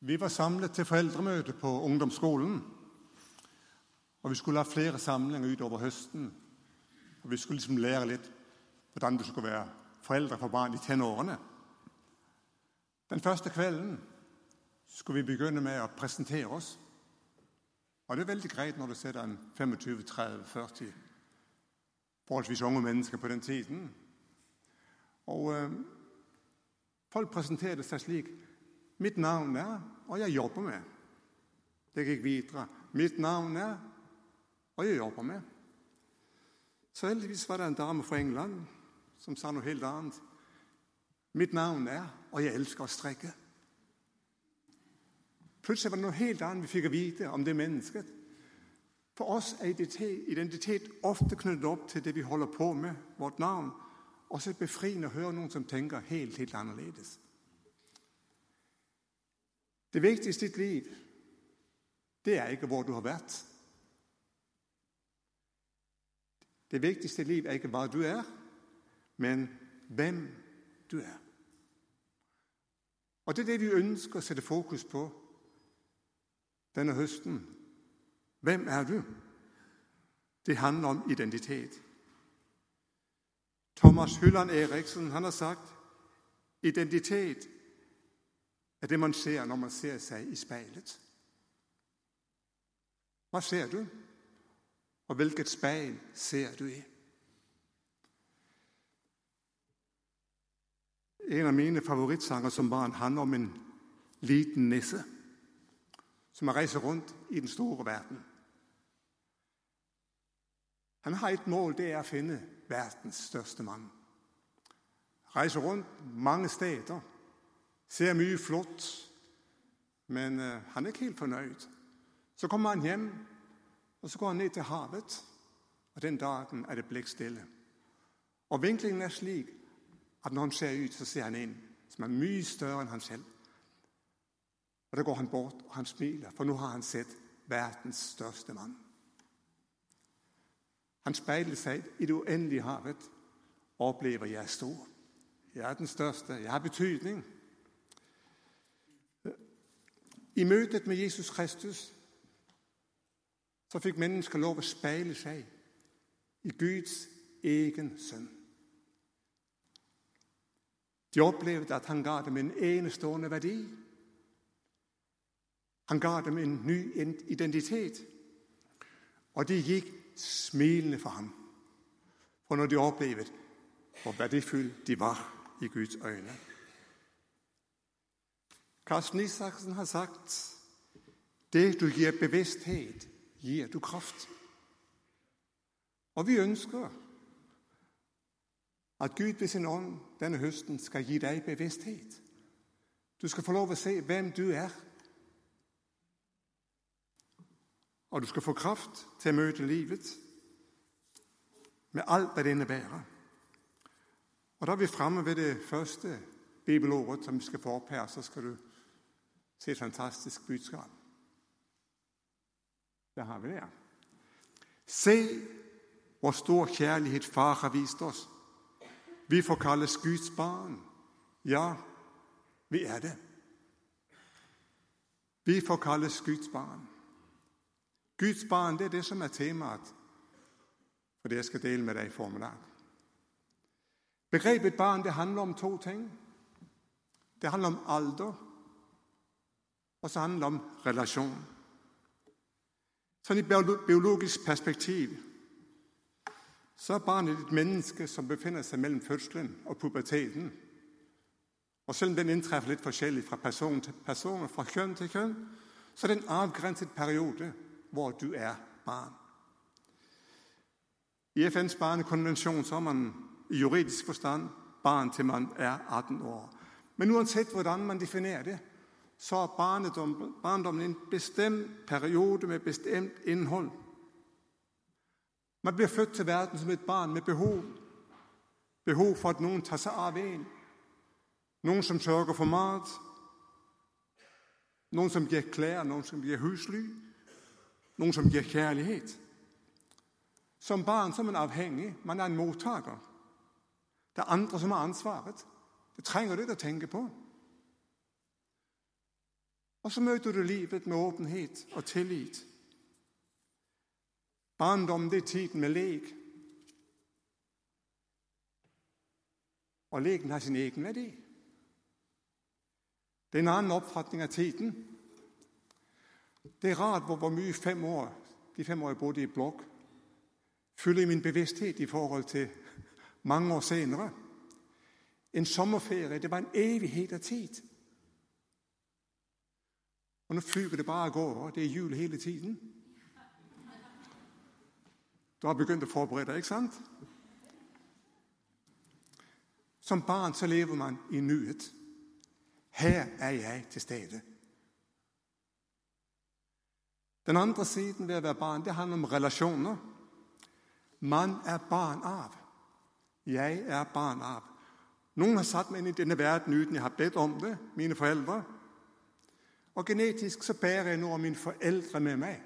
Vi var samlet til forældremøde på ungdomsskolen, og vi skulle have flere samlinger ud over høsten. Og vi skulle ligesom lære lidt, hvordan du skulle være forældre for barn i tenårene. Den første kvelden skulle vi begynde med at præsentere os. Og det er vældig greit, når du sætter en 25, 30, 40 forholdsvis unge mennesker på den tiden. Og øh, folk præsenterede sig slik. Mit navn er, og jeg jobber med. Det gik videre. Mit navn er, og jeg jobber med. Så heldigvis var der en dame fra England, som sa noget helt andet. Mit navn er, og jeg elsker at strikke. Pludselig var det noget helt andet, vi fik at vide om det mennesket. For os er identitet, identitet ofte knyttet op til det, vi holder på med, vort navn, og så befriende at høre nogen, som tænker helt, helt anderledes. Det vigtigste i dit liv, det er ikke, hvor du har været. Det vigtigste i liv er ikke, hvor du er, men hvem du er. Og det er det, vi ønsker at sætte fokus på denne høsten. Hvem er du? Det handler om identitet. Thomas Hylland Eriksen, han har sagt, identitet af det, man ser, når man ser sig i spejlet. Hvad ser du? Og hvilket spejl ser du i? En af mine favoritsanger som barn handler om en liten nisse, som har rejser rundt i den store verden. Han har et mål, det er at finde verdens største mand. Rejser rundt mange steder, ser mye flott, men eh, han er ikke helt fornøyd. Så kommer han hjem, og så går han ned til havet, og den dagen er det blikstille. Og vinklingen er slik, at når han ser ud, så ser han en, som er mye større end han selv. Og der går han bort, og han smiler, for nu har han set verdens største mand. Han spejler sig i det uendelige havet og oplever, at jeg er stor. Jeg er den største. Jeg har betydning. I mødet med Jesus Kristus, så fik mennesker lov at spejle sig i Guds egen søn. De oplevede, at han gav dem en enestående værdi. Han gav dem en ny identitet. Og de gik smilende for ham. For når de oplevede, hvor værdifulde de var i Guds øjne. Carsten Isaksen har sagt, det du giver bevidsthed, giver du kraft. Og vi ønsker, at Gud ved sin ånd denne høsten skal give dig bevidsthed. Du skal få lov at se, hvem du er. Og du skal få kraft til at møde livet med alt, hvad det indebærer. Og der er vi fremme ved det første bibelordet, som vi skal få op her, så skal du se et fantastisk budskab. Der har vi det. Se, hvor stor kærlighed far har vist os. Vi får kaldes Guds barn. Ja, vi er det. Vi får kaldes Guds barn. Guds barn, det er det, som er temaet for det, jeg skal dele med dig i formiddag. Begrebet barn, det handler om to ting. Det handler om alder, og så handler det om relation. Sådan i biologisk perspektiv, så er barnet et menneske, som befinder sig mellem fødslen og puberteten. Og selvom den indtræffer lidt forskelligt fra person til person og fra køn til køn, så er det en afgrænset periode, hvor du er barn. I FN's barnekonvention så er man i juridisk forstand barn til man er 18 år. Men uanset hvordan man definerer det, så er barndom, barndommen en bestemt periode med bestemt indhold. Man bliver født til verden som et barn med behov. Behov for, at nogen tager sig af en. Nogen, som sørger for mad. Nogen, som giver klæder. Nogen, som giver husly. Nogen, som giver kærlighed. Som barn så er man afhængig. Man er en modtager. Der er andre, som har ansvaret. Det trænger du ikke at tænke på. Og så møder du livet med åbenhed og tillid. Barndom, det er tiden med læg. Og lægen har sin egen værdi. Det er en anden opfatning af tiden. Det er rart, hvor, hvor mye fem år, de fem år, jeg boede i blok, fylder i min bevidsthed i forhold til mange år senere. En sommerferie, det var en evighed af tid. Og nu flyver det bare og går, og det er jul hele tiden. Du har begyndt at forberede dig, ikke sandt? Som barn så lever man i nyhed. Her er jeg til stede. Den andre siden ved at være barn, det handler om relationer. Man er barn af. Jeg er barn af. Nogen har sat mig ind i denne verden, uden jeg har bedt om det, mine forældre. Og genetisk så bærer jeg nu af mine forældre med mig.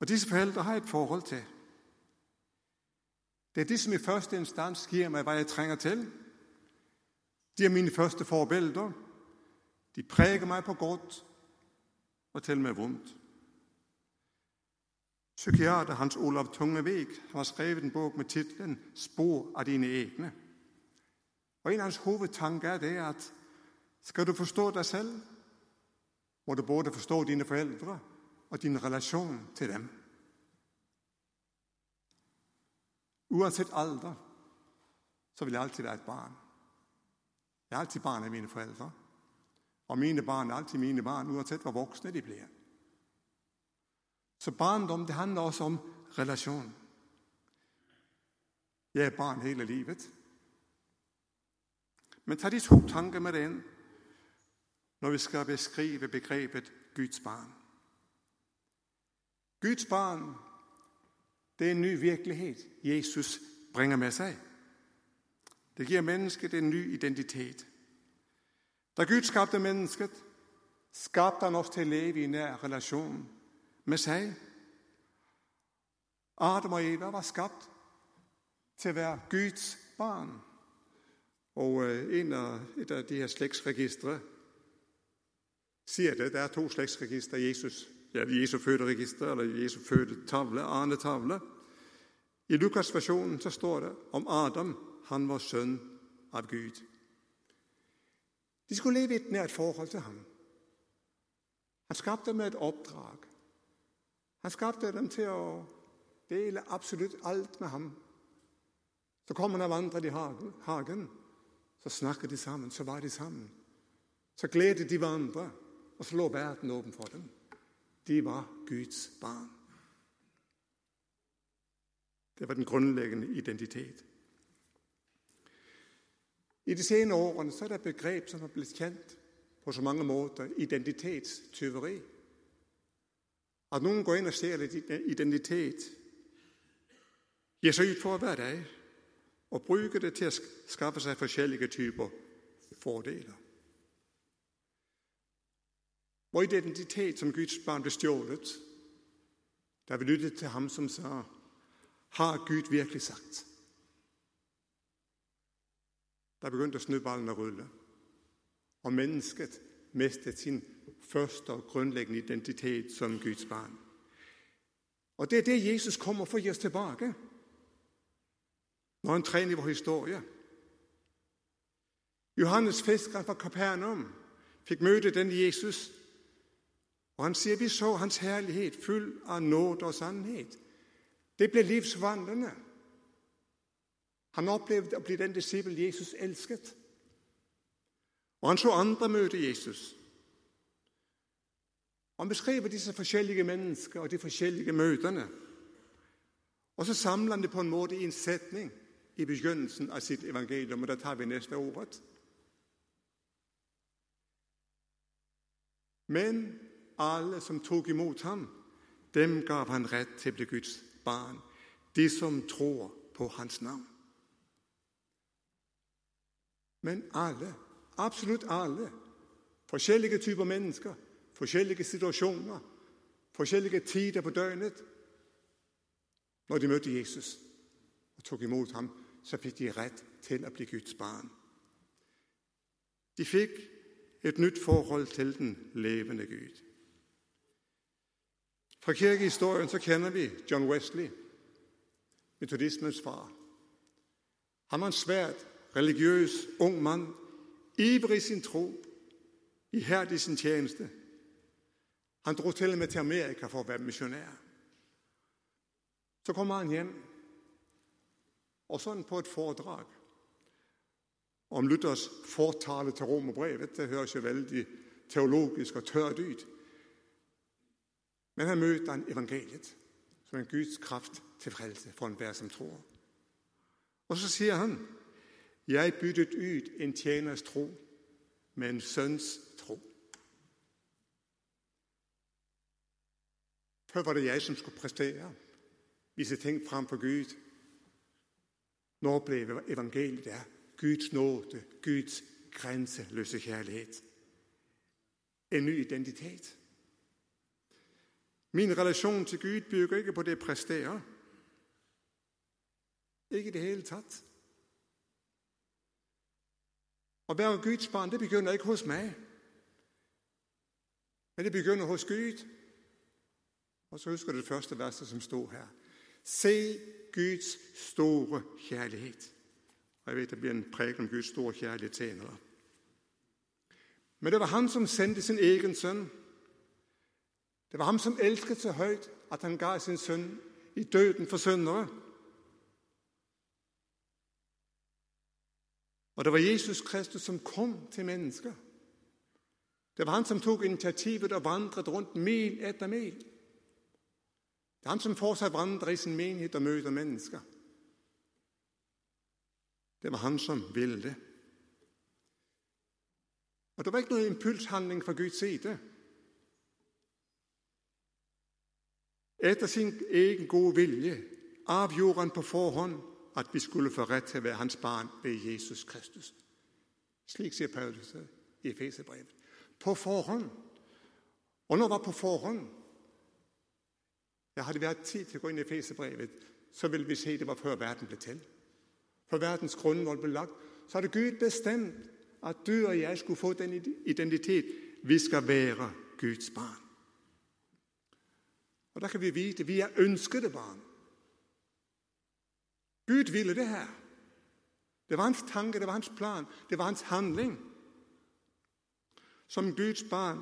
Og disse forældre har jeg et forhold til. Det er det, som i første instans giver mig, hvad jeg trænger til. De er mine første forbilleder. De præger mig på godt og til med vondt. Psykiater Hans Olav Tungevik har skrevet en bog med titlen Spor af dine egne. Og en af hans hovedtanker er det, at skal du forstå dig selv, må du både forstå dine forældre og din relation til dem. Uanset alder, så vil jeg altid være et barn. Jeg er altid barn af mine forældre. Og mine barn er altid mine barn, uanset hvor voksne de bliver. Så barndom, det handler også om relation. Jeg er barn hele livet. Men tag de to tanker med ind, når vi skal beskrive begrebet Guds barn. Guds barn, det er en ny virkelighed, Jesus bringer med sig. Det giver mennesket en ny identitet. Da Gud skabte mennesket, skabte han os til at leve i en nær relation med sig. Adam og Eva var skabt til at være Guds barn. Og øh, en af, et af de her slægtsregistre siger det, der er to slægtsregistre, Jesus, ja, Jesu føderegister, eller Jesu føde tavle, Arne tavle. I Lukas versionen så står det om Adam, han var søn af Gud. De skulle leve i et nært forhold til ham. Han skabte dem med et opdrag. Han skabte dem til at dele absolut alt med ham. Så kom han og vandrede i hagen. Så snakkede de sammen, så var de sammen. Så glædede de hverandre, og slå lå verden åben for dem. De var Guds barn. Det var den grundlæggende identitet. I de senere årene så er der et begreb, som er blevet kendt på så mange måder, identitetstyveri. At nogen går ind og ser lidt identitet, giver sig ud for hver dag, og bruger det til at skaffe sig forskellige typer fordele. Hvor identitet som Guds barn blev stjålet, da vi lyttede til ham, som sagde, har Gud virkelig sagt? Der begyndte snøballen at rulle. Og mennesket mistede sin første og grundlæggende identitet som Guds barn. Og det er det, Jesus kommer for at give os tilbage. Når han træner i vores historie. Johannes fisker fra Kapernaum fik møde den Jesus, og han siger, vi så hans herlighed fyldt af nåd og sandhed. Det blev livsvandrende. Han oplevede at blive den disciple, Jesus elskede. Og han så andre møde Jesus. Og han beskriver disse forskellige mennesker og de forskellige møderne. Og så samler han det på en måde i en sætning i begyndelsen af sit evangelium, og der tager vi næste ordet. Men alle, som tog imod ham, dem gav han ret til at blive Guds barn. De, som tror på hans navn. Men alle, absolut alle, forskellige typer mennesker, forskellige situationer, forskellige tider på døgnet, når de mødte Jesus og tog imod ham, så fik de ret til at blive Guds barn. De fik et nyt forhold til den levende Gud. Fra kirkehistorien så kender vi John Wesley, metodismens far. Han var en svært religiøs ung mand, ivrig i sin tro, ihærdig i sin tjeneste. Han drog til og med til Amerika for at være missionær. Så kommer han hjem, og sådan på et foredrag om Luthers fortale til Romerbrevet, det høres jo vældig teologisk og tørt ud. Men han mødte han evangeliet som en Guds kraft til frelse for enhver, som tror. Og så siger han, jeg byttede ud en tjeners tro med en søns tro. Før var det jeg, som skulle præstere, vise ting frem for Gud. Når blev evangeliet der? Guds nåde, Guds grænseløse kærlighed. En ny identitet. Min relation til Gud bygger ikke på det, jeg præsterer. Ikke det hele taget. Og være Guds barn, det begynder ikke hos mig. Men det begynder hos Gud. Og så husker du det første vers, som står her. Se Guds store kærlighed. Og jeg ved, der bliver en præg om Guds store kærlighed senere. Men det var han, som sendte sin egen søn. Det var ham, som elskede så højt, at han gav sin søn i døden for syndere. Og det var Jesus Kristus, som kom til mennesker. Det var han, som tog initiativet og vandrede rundt mil efter mil. Det er han, som fortsat vandrer i sin menighed og møder mennesker. Det var han, som ville det. Og det var ikke noget impulshandling fra Guds side. Efter sin egen gode vilje afgjorde han på forhånd, at vi skulle få ret til at være hans barn ved Jesus Kristus. Slik siger Paulus i Efeserbrevet. På forhånd. Og når var på forhånd? Jeg har det været tid til at gå ind i Efeserbrevet, så vil vi se, at det var før verden blev til. For verdens grundvold blev lagt, så er det Gud bestemt, at du og jeg skulle få den identitet. Vi skal være Guds barn. Og der kan vi vide, at vi er ønskede barn. Gud ville det her. Det var hans tanke, det var hans plan, det var hans handling. Som Guds barn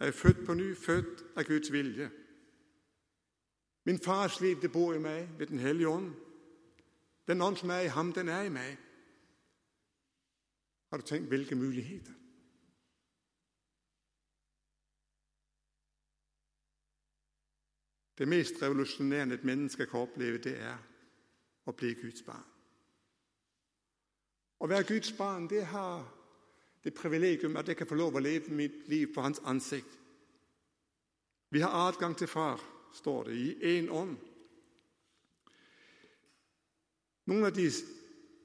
er jeg født på ny, født af Guds vilje. Min fars liv, det bor i mig ved den hellige ånd. Den ånd, som er i ham, den er i mig. Har du tænkt, hvilke muligheder? Det mest revolutionerende, et menneske kan opleve, det er at blive Guds barn. At være Guds barn, det har det privilegium, at jeg kan få lov at leve mit liv på hans ansigt. Vi har adgang til far, står det, i en ånd. Nogle af de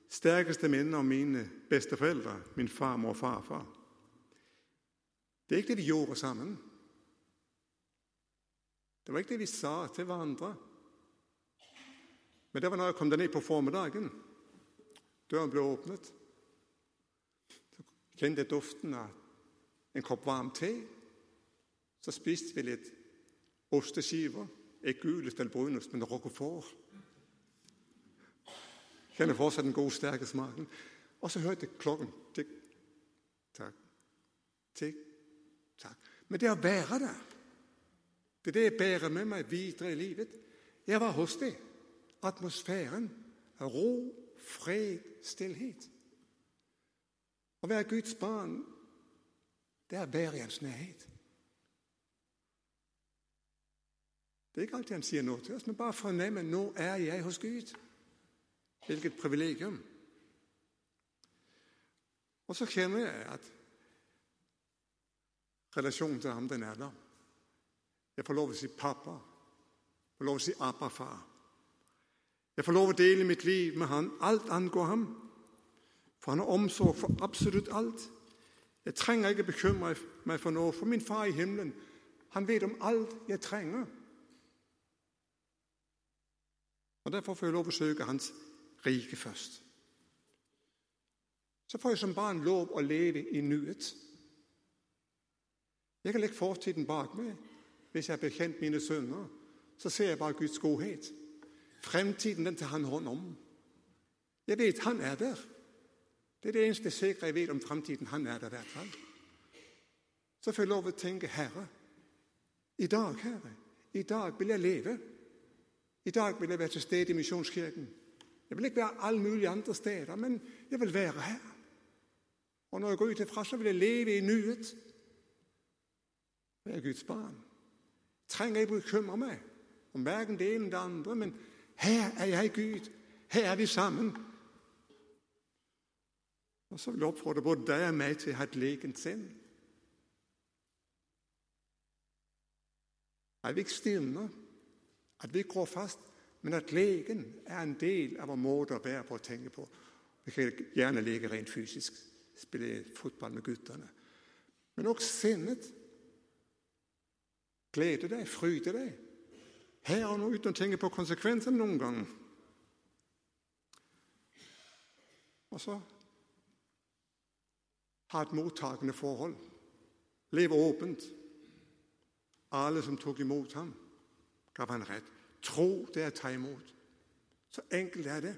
stærkeste minder om mine bedste forældre, min farmor og farfar, det er ikke det, vi gjorde sammen. Det var ikke det, vi sa til hverandre. Men det var når jeg kom ned på formiddagen. Døren blev åpnet. Så kjente jeg duften av en kopp varm te. Så spiste vi litt osteskiver. Ikke gulost eller brunost, men roquefort. Kjenner fortsatt den gode, sterke smaken. Og så hørte jeg klokken. Tikk, takk, tikk, takk. Men det å være der, det er det, jeg bærer med mig videre i livet. Jeg var hos det. Atmosfæren af ro, fred, stillhet. At være Guds barn, det er at være i hans nærhed. Det er ikke altid, han siger noget til os, men bare fornemme, at nu er jeg hos Gud. Hvilket privilegium. Og så kender jeg, at relationen til ham, den er der. Jeg får lov at sige pappa. Jeg får lov at sige Abba, far. Jeg får lov at dele mit liv med ham. Alt angår ham. For han har omsorg for absolut alt. Jeg trænger ikke bekymre mig for noget, for min far i himlen, han ved om alt, jeg trænger. Og derfor får jeg lov at søge hans rike først. Så får jeg som barn lov at leve i nyet. Jeg kan lægge fortiden bak mig. Hvis jeg er bekendt mine sønner, så ser jeg bare Guds godhed. Fremtiden, den tager han hånd om. Jeg ved, han er der. Det er det eneste sikre, jeg ved om fremtiden. Han er der i hvert fald. Så får jeg lov at tænke, Herre, i dag, Herre, i dag vil jeg leve. I dag vil jeg være til stede i missionskirken. Jeg vil ikke være alle mulige andre steder, men jeg vil være her. Og når jeg går ud fra, så vil jeg leve i nyet. er Guds barn. Trænger ikke bekymre mig om hverken det ene eller det andre, men her er jeg Gud. Her er vi sammen. Og så vil jeg opfordre både dig og mig til at have et lægent sind. At vi ikke stilner, at vi ikke går fast, men at lægen er en del af vores måde at være på at tænke på. Vi kan gerne lægge rent fysisk, spille fodbold med gutterne. Men også sindet. Glæde dig, fryde dig. Her og nu, uden at tænke på konsekvenserne nogle gange. Og så har et modtagende forhold. Lev åbent. Alle, som tog imod ham, gav han ret. Tro, det er at tage imod. Så enkelt er det.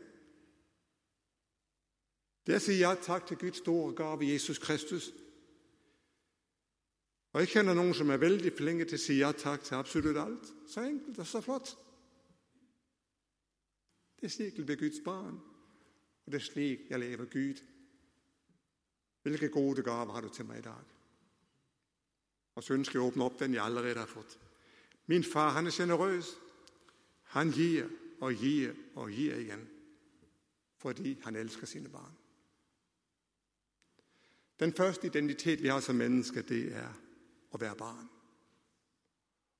Det sier ja tak til Guds store gave, Jesus Kristus. Og jeg kender nogen, som er vældig flinke til at sige ja tak til absolut alt. Så enkelt og så flot. Det er slik, ved Guds barn. Og det er slik, jeg lever Gud. Hvilke gode gaver har du til mig i dag? Og så ønsker jeg at åbne op den, jeg allerede har fået. Min far, han er generøs. Han giver og giver og giver igen, fordi han elsker sine barn. Den første identitet, vi har som mennesker, det er at være barn.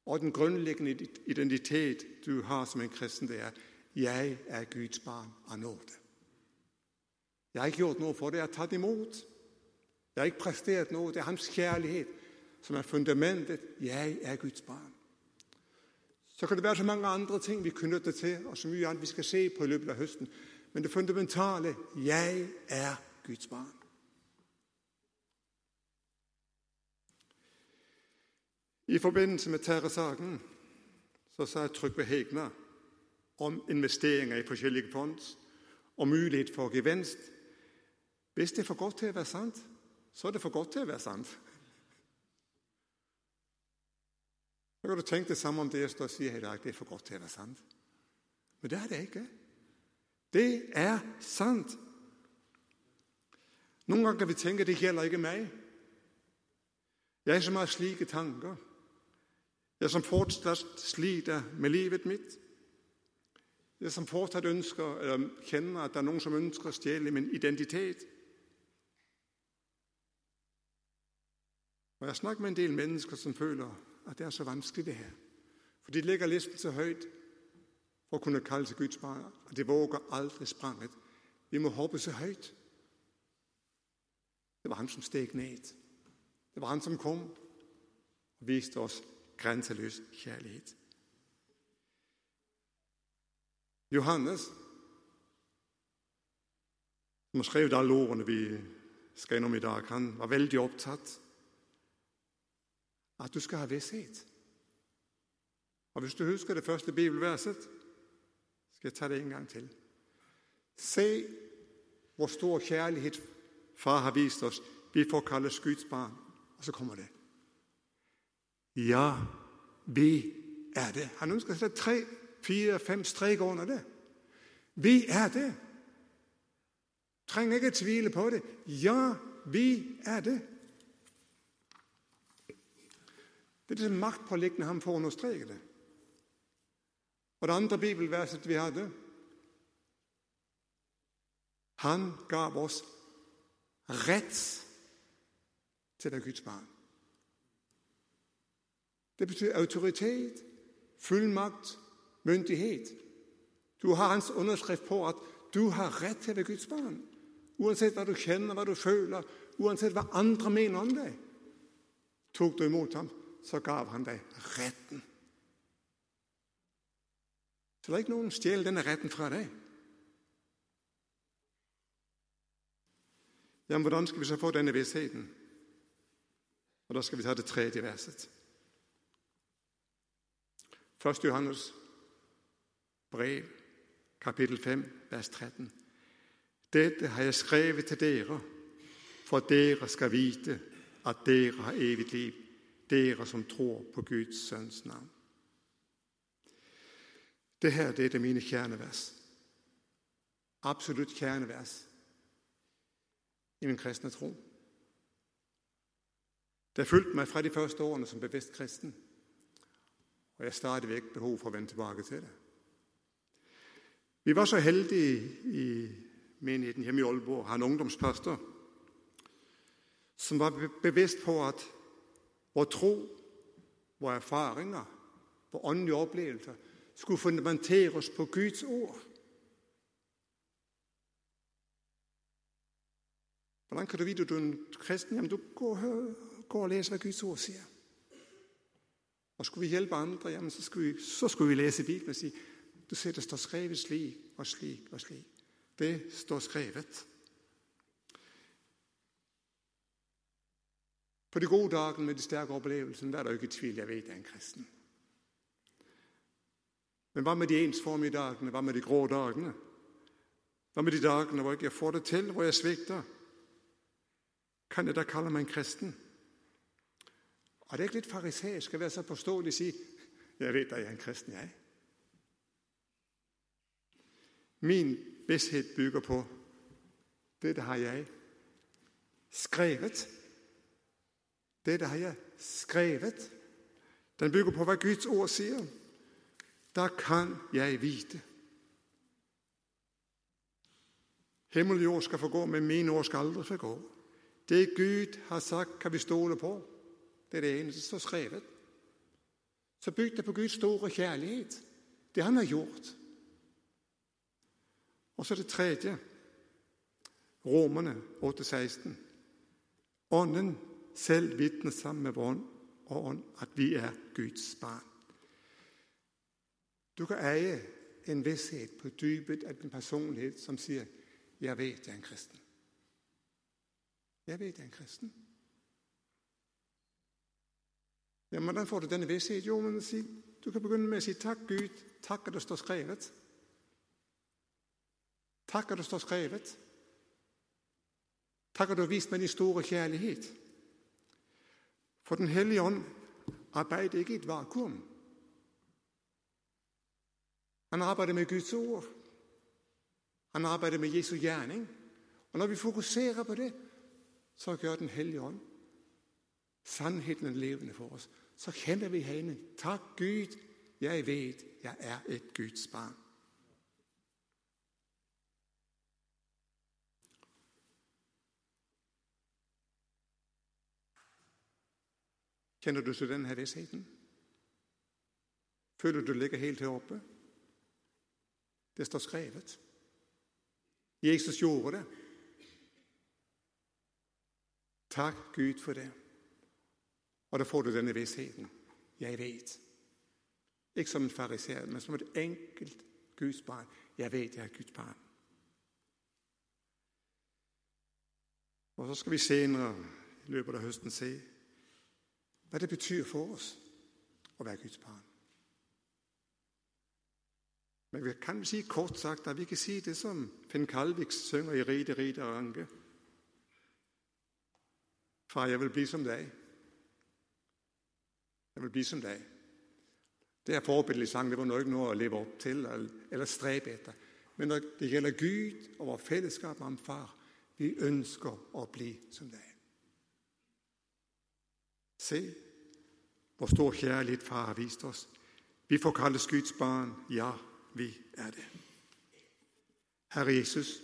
Og den grundlæggende identitet, du har som en kristen, det er, jeg er Guds barn af nåde. Jeg har ikke gjort noget for det, jeg har taget imod. Jeg har ikke præsteret noget, det er hans kærlighed, som er fundamentet. Jeg er Guds barn. Så kan det være så mange andre ting, vi knytter til, og så mye andet, vi skal se på i løbet af høsten. Men det fundamentale, jeg er Guds barn. I forbindelse med terrorsaken, så sa Trygve Hegna om investeringer i forskellige fond og mulighed for gevinst. Hvis det er for godt til at være sandt, så er det for godt til at være sandt. Så kan du tænke det samme om det, jeg står og siger her i dag. Det er for godt til at være sandt. Men det er det ikke. Det er sandt. Nogle gange kan vi tænke, at det gælder ikke mig. Jeg som så slike tanker. Jeg som fortsat sliter med livet mit. Jeg som fortsat ønsker, eller kender, at der er nogen, som ønsker at stjæle min identitet. Og jeg snakker med en del mennesker, som føler, at det er så vanskeligt det her. For de lægger listen så højt for at kunne kalde sig Guds barn, og det våger aldrig spranget. Vi må hoppe så højt. Det var han, som steg ned. Det var han, som kom og viste os grænseløs kærlighed. Johannes, som har skrevet alle ordene, vi skal om i dag, han var vældig optaget at du skal have vidshed. Og hvis du husker det første bibelverset, skal jeg tage det en gang til. Se, hvor stor kærlighed far har vist os. Vi får kaldes Guds barn. Og så kommer det. Ja, vi er det. Han ønsker sig tre, fire, fem streg under det. Vi er det. Trænger ikke at tvile på det. Ja, vi er det. Det er det magtpålæggende, ham for at det. Og det andre bibelverset, vi havde, han gav os ret til at være Guds barn. Det betyder autoritet, fuldmagt, myndighed. Du har hans underskrift på, at du har ret til at være Guds barn. Uanset hvad du kender, hvad du føler, uanset hvad andre mener om dig. Tog du imod ham, så gav han dig retten. Så der er ikke nogen stjæle denne retten fra dig. Jamen, hvordan skal vi så få denne vidsheden? Og der skal vi tage det tredje verset. 1. Johannes brev, kapitel 5, vers 13. Dette har jeg skrevet til dere, for dere skal vite, at dere har evigt liv, dere som tror på Guds søns navn. Det her det er det mine kernevers. Absolut kernevers i min kristne tro. Det har fulgt mig fra de første årene som bevidst kristen, og jeg har stadigvæk behov for at vende tilbage til det. Vi var så heldige i menigheden hjemme i Aalborg, har en ungdomspastor, som var bevidst på, at vores tro, vores erfaringer, vores åndelige oplevelser, skulle fundamenteres på Guds ord. Hvordan kan du vide, at du er en kristen? Jamen, du går, går og læser, hvad Guds ord siger. Og skulle vi hjælpe andre, jamen, så skulle vi, så skulle vi læse Bibelen og sige, du ser, der står skrevet slik og slik og slik. Det står skrevet. På de gode dage med de stærke oplevelser, der er der ikke tvivl, jeg ved, at jeg er en kristen. Men hvad med de ensformige dagene? Hvad med de grå dagene? Hvad med de dagene, hvor jeg ikke får det til, hvor jeg svigter? Kan jeg da kalde mig en kristen? Og det er ikke lidt farisæisk at være så påståelig og sige, jeg ved, at jeg er en kristen, jeg. Min vidshed bygger på, det der har jeg skrevet. Det der har jeg skrevet. Den bygger på, hvad Guds ord siger. Der kan jeg vide. Himmel og jord skal forgå, men mine ord skal aldrig forgå. Det Gud har sagt, kan vi stole på. Det er det eneste, som står skrevet. Så byg det på Guds store kærlighed. Det han har gjort. Og så det tredje. Romerne 8:16. Ånden selv vidner sammen med ånd ånd, at vi er Guds barn. Du kan eje en vidshed på dybet af din personlighed, som siger, jeg ved, jeg er en kristen. Jeg ved, jeg er en kristen. Jamen, hvordan får du denne vidshed? Jo, men sig, du kan begynde med at sige, tak Gud, tak at det står skrevet. Tak at det står skrevet. Tak at du har vist mig din store kærlighed. For den hellige ånd arbejder ikke i et vakuum. Han arbejder med Guds ord. Han arbejder med Jesu gerning. Og når vi fokuserer på det, så gør den hellige ånd sandheden er levende for os. Så kender vi hende. Tak Gud, jeg ved, jeg er et Guds barn. Kender du så den her vidsheden? Føler du, du ligger helt heroppe? Det står skrevet. Jesus gjorde det. Tak Gud for det. Og der får du denne vidsheden. Jeg ved. Ikke som en fariser, men som et enkelt Guds barn. Jeg ved, jeg er Guds barn. Og så skal vi senere i løbet af høsten se, hvad det betyder for os at være Guds barn. Men vi kan sige kort sagt, at vi kan sige det, som Finn Kalvik synger i Ride, Ride og Ranke. Far, jeg vil blive som dig. Jeg vil blive som dig. Det her forbilledelig sang, det var nok ikke noget at leve op til eller, eller stræbe efter. Men når det gælder Gud og vores fællesskab med ham, far, vi ønsker at blive som dig. Se, hvor stor kærlighed far har vist os. Vi får kaldes Guds barn. Ja, vi er det. Herre Jesus,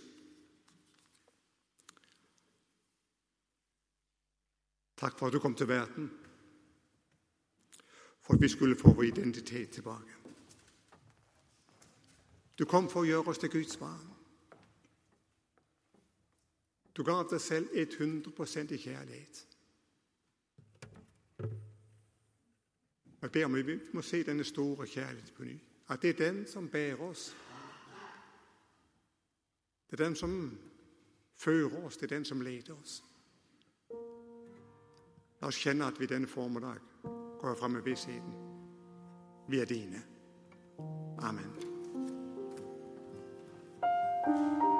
tak for at du kom til verden, for at vi skulle få vores identitet tilbage. Du kom for at gøre os til Guds barn. Du gav dig selv 100% i kærlighed. Jeg beder om, at vi må se denne store kærlighed på ny. At det er den, som bærer os. Det er den, som fører os. Det er den, som leder os. Lad os kende, at vi denne formiddag går frem med vidsheden. Vi er dine. Amen. thank you